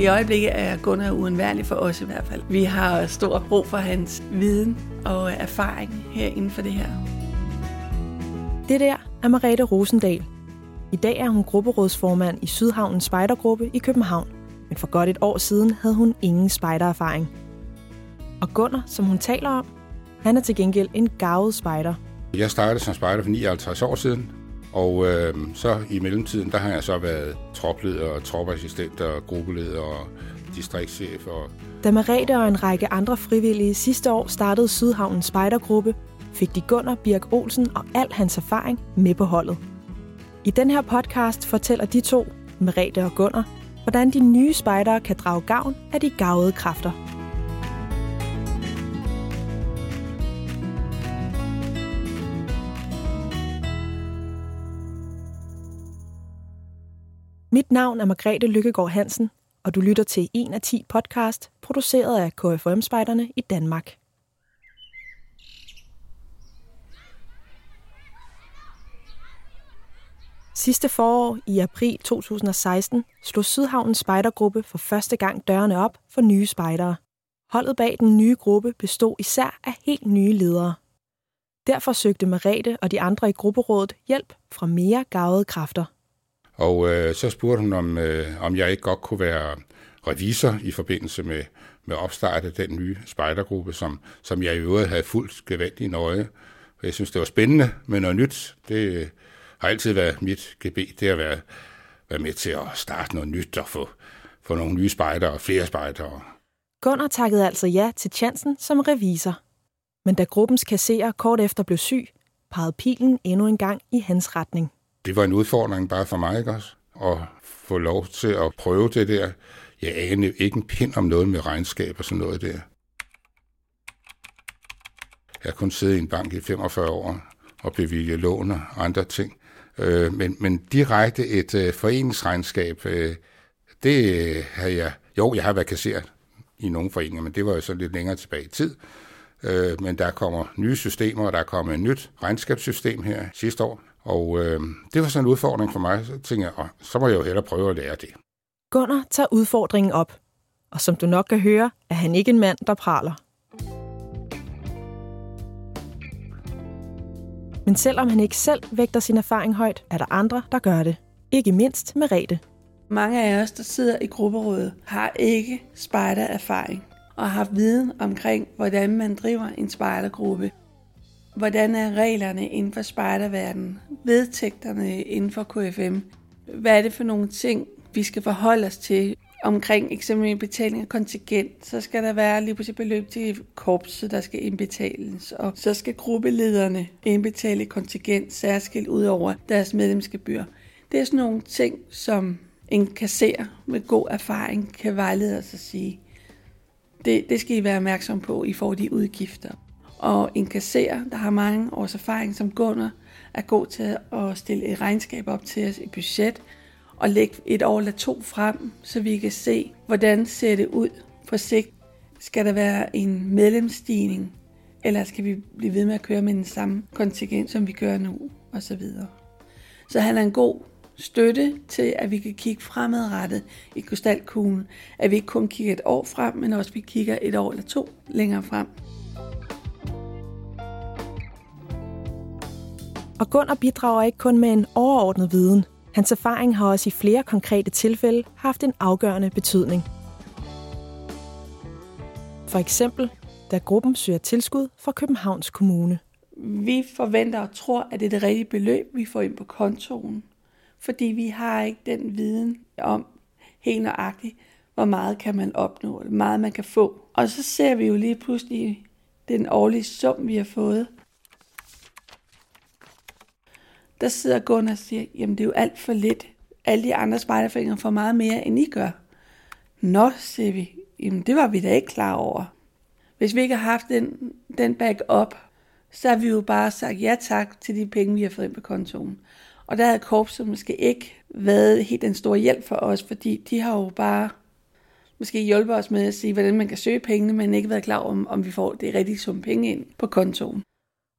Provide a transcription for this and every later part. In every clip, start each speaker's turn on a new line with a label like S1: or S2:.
S1: I øjeblikket er Gunnar uundværlig for os i hvert fald. Vi har stor brug for hans viden og erfaring her inden for det her.
S2: Det der er Marete Rosendal. I dag er hun grupperådsformand i Sydhavnens Spejdergruppe i København. Men for godt et år siden havde hun ingen spejdererfaring. Og Gunnar, som hun taler om, han er til gengæld en gavet spejder.
S3: Jeg startede som spejder for 59 år siden, og øh, så i mellemtiden, der har jeg så været tropleder og tropassistent og gruppeleder og distriktschef. Og...
S2: Da Marete og en række andre frivillige sidste år startede Sydhavnens Spejdergruppe, fik de Gunnar Birk Olsen og al hans erfaring med på holdet. I den her podcast fortæller de to, Merete og Gunnar, hvordan de nye spejdere kan drage gavn af de gavede kræfter. Mit navn er Margrethe Lykkegaard Hansen, og du lytter til en af 10 podcast, produceret af KFM-spejderne i Danmark. Sidste forår i april 2016 slog Sydhavnens Spejdergruppe for første gang dørene op for nye spejdere. Holdet bag den nye gruppe bestod især af helt nye ledere. Derfor søgte Merete og de andre i grupperådet hjælp fra mere gavede kræfter.
S3: Og øh, så spurgte hun, om, øh, om jeg ikke godt kunne være revisor i forbindelse med, med opstartet af den nye spejdergruppe, som, som jeg i øvrigt havde fuldt gevaldigt nøje. Jeg synes, det var spændende med noget nyt. Det, øh, har altid været mit gebet, det at være, være med til at starte noget nyt og få, få nogle nye spejdere og flere spejdere.
S2: Gunnar takkede altså ja til chancen som revisor. Men da gruppens kasserer kort efter blev syg, pegede pilen endnu en gang i hans retning.
S3: Det var en udfordring bare for mig, ikke også? At få lov til at prøve det der. Jeg anede ikke en pind om noget med regnskab og sådan noget der. Jeg har kun siddet i en bank i 45 år og bevilge lån og andre ting. Øh, men, men direkte et øh, foreningsregnskab, øh, det øh, har jeg... Jo, jeg har været kasseret i nogle foreninger, men det var jo så lidt længere tilbage i tid. Øh, men der kommer nye systemer, og der er kommet et nyt regnskabssystem her sidste år. Og øh, det var sådan en udfordring for mig. Så tænkte jeg, så må jeg jo hellere prøve at lære det.
S2: Gunnar tager udfordringen op. Og som du nok kan høre, er han ikke en mand, der praler. Men selvom han ikke selv vægter sin erfaring højt, er der andre, der gør det. Ikke mindst med Rete.
S1: Mange af os, der sidder i grupperådet, har ikke spejdererfaring og har viden omkring, hvordan man driver en spejdergruppe. Hvordan er reglerne inden for spejderverdenen? Vedtægterne inden for KFM? Hvad er det for nogle ting, vi skal forholde os til omkring eksempelvis betaling af kontingent, så skal der være lige pludselig beløb til korpset, der skal indbetales, og så skal gruppelederne indbetale kontingent særskilt ud over deres medlemsgebyr. Det er sådan nogle ting, som en kasserer med god erfaring kan vejlede os at sige. Det, det skal I være opmærksom på, I får de udgifter. Og en kasserer, der har mange års erfaring som Gunnar, er god til at stille et regnskab op til os i budget, og lægge et år eller to frem, så vi kan se, hvordan ser det ud på sigt. Skal der være en medlemsstigning, eller skal vi blive ved med at køre med den samme kontingent, som vi gør nu, og så videre. Så han er en god støtte til, at vi kan kigge fremadrettet i krystalkuglen. At vi ikke kun kigger et år frem, men også vi kigger et år eller to længere frem.
S2: Og Gunnar bidrager ikke kun med en overordnet viden, Hans erfaring har også i flere konkrete tilfælde haft en afgørende betydning. For eksempel, da gruppen søger tilskud fra Københavns Kommune.
S1: Vi forventer og tror, at det er det rigtige beløb, vi får ind på kontoen. Fordi vi har ikke den viden om helt nøjagtigt, hvor meget kan man opnå, hvor meget man kan få. Og så ser vi jo lige pludselig den årlige sum, vi har fået der sidder Gunnar og siger, jamen det er jo alt for lidt. Alle de andre spejderforeninger får meget mere, end I gør. Nå, siger vi, jamen det var vi da ikke klar over. Hvis vi ikke har haft den, den back-up, så har vi jo bare sagt ja tak til de penge, vi har fået ind på kontoen. Og der havde korpset måske ikke været helt en stor hjælp for os, fordi de har jo bare måske hjulpet os med at sige, hvordan man kan søge pengene, men ikke været klar om, om vi får det rigtige sum penge ind på kontoen.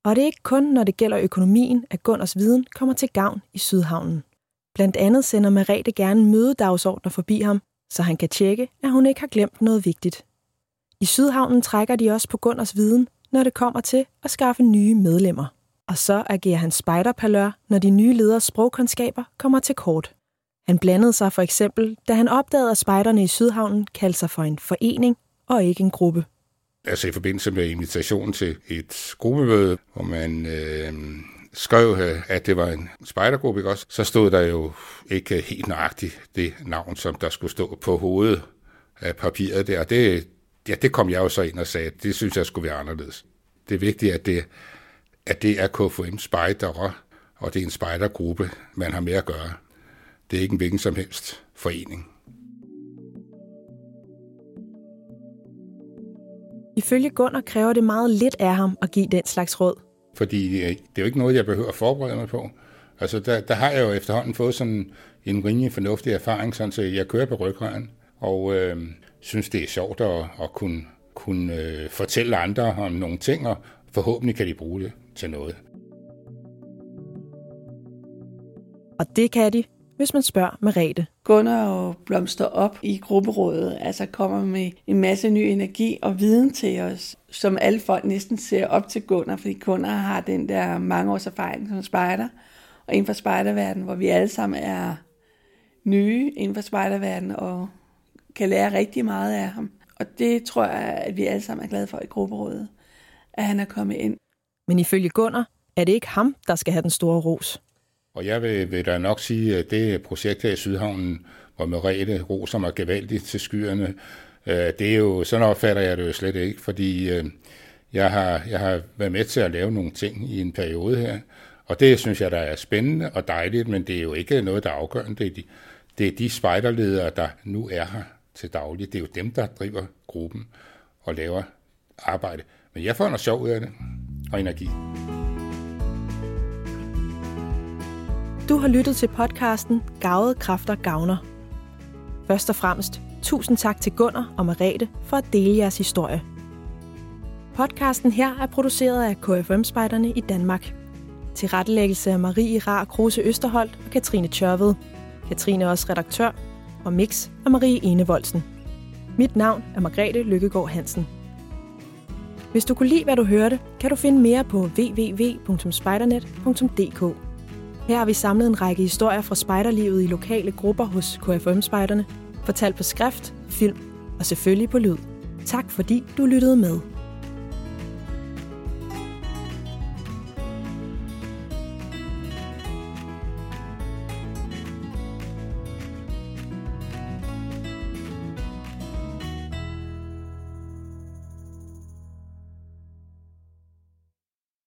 S2: Og det er ikke kun, når det gælder økonomien, at Gunners viden kommer til gavn i Sydhavnen. Blandt andet sender Merete gerne mødedagsordner forbi ham, så han kan tjekke, at hun ikke har glemt noget vigtigt. I Sydhavnen trækker de også på Gunners viden, når det kommer til at skaffe nye medlemmer. Og så agerer han spejderpalør, når de nye leders sprogkundskaber kommer til kort. Han blandede sig for eksempel, da han opdagede, at spejderne i Sydhavnen kaldte sig for en forening og ikke en gruppe.
S3: Altså i forbindelse med invitationen til et gruppemøde, hvor man øh, skrev, øh, at det var en spejdergruppe, ikke også? så stod der jo ikke helt nøjagtigt det navn, som der skulle stå på hovedet af papiret der. Det, ja, det kom jeg jo så ind og sagde, at det synes jeg skulle være anderledes. Det er vigtigt, at det, at det er KFM spejdere, og det er en spejdergruppe, man har med at gøre. Det er ikke en hvilken som helst forening.
S2: Ifølge Gunnar kræver det meget lidt af ham at give den slags råd.
S3: Fordi øh, det er jo ikke noget, jeg behøver at forberede mig på. Altså, der, der har jeg jo efterhånden fået sådan en rimelig fornuftig erfaring, sådan så jeg kører på ryggraden, og øh, synes, det er sjovt at, at kunne, kunne øh, fortælle andre om nogle ting, og forhåbentlig kan de bruge det til noget.
S2: Og det kan de, hvis man spørger Merete.
S1: Gunnar og blomster op i grupperådet, altså kommer med en masse ny energi og viden til os, som alle folk næsten ser op til Gunnar, fordi Gunnar har den der mange års erfaring som spejder, og inden for spejderverdenen, hvor vi alle sammen er nye inden for spejderverdenen, og kan lære rigtig meget af ham. Og det tror jeg, at vi alle sammen er glade for i grupperådet, at han er kommet ind.
S2: Men ifølge Gunnar er det ikke ham, der skal have den store ros.
S3: Og jeg vil, vil da nok sige, at det projekt her i Sydhavnen, hvor Merete roser mig gevaldigt til skyerne, øh, det er jo, sådan opfatter jeg det jo slet ikke, fordi øh, jeg har, jeg har været med til at lave nogle ting i en periode her, og det synes jeg, der er spændende og dejligt, men det er jo ikke noget, der er afgørende. Det er de, det er de spejderledere, der nu er her til daglig. Det er jo dem, der driver gruppen og laver arbejde. Men jeg får noget sjov ud af det og energi.
S2: Du har lyttet til podcasten Gavede Kræfter Gavner. Først og fremmest, tusind tak til Gunnar og Marete for at dele jeres historie. Podcasten her er produceret af KFM-spejderne i Danmark. Til rettelæggelse af Marie Rar Kruse Østerholdt og Katrine Tjørved. Katrine er også redaktør, og mix af Marie Enevoldsen. Mit navn er Margrethe Lykkegaard Hansen. Hvis du kunne lide, hvad du hørte, kan du finde mere på www.spidernet.dk. Her har vi samlet en række historier fra spejderlivet i lokale grupper hos KFM-spejderne, fortalt på skrift, film og selvfølgelig på lyd. Tak fordi du lyttede med.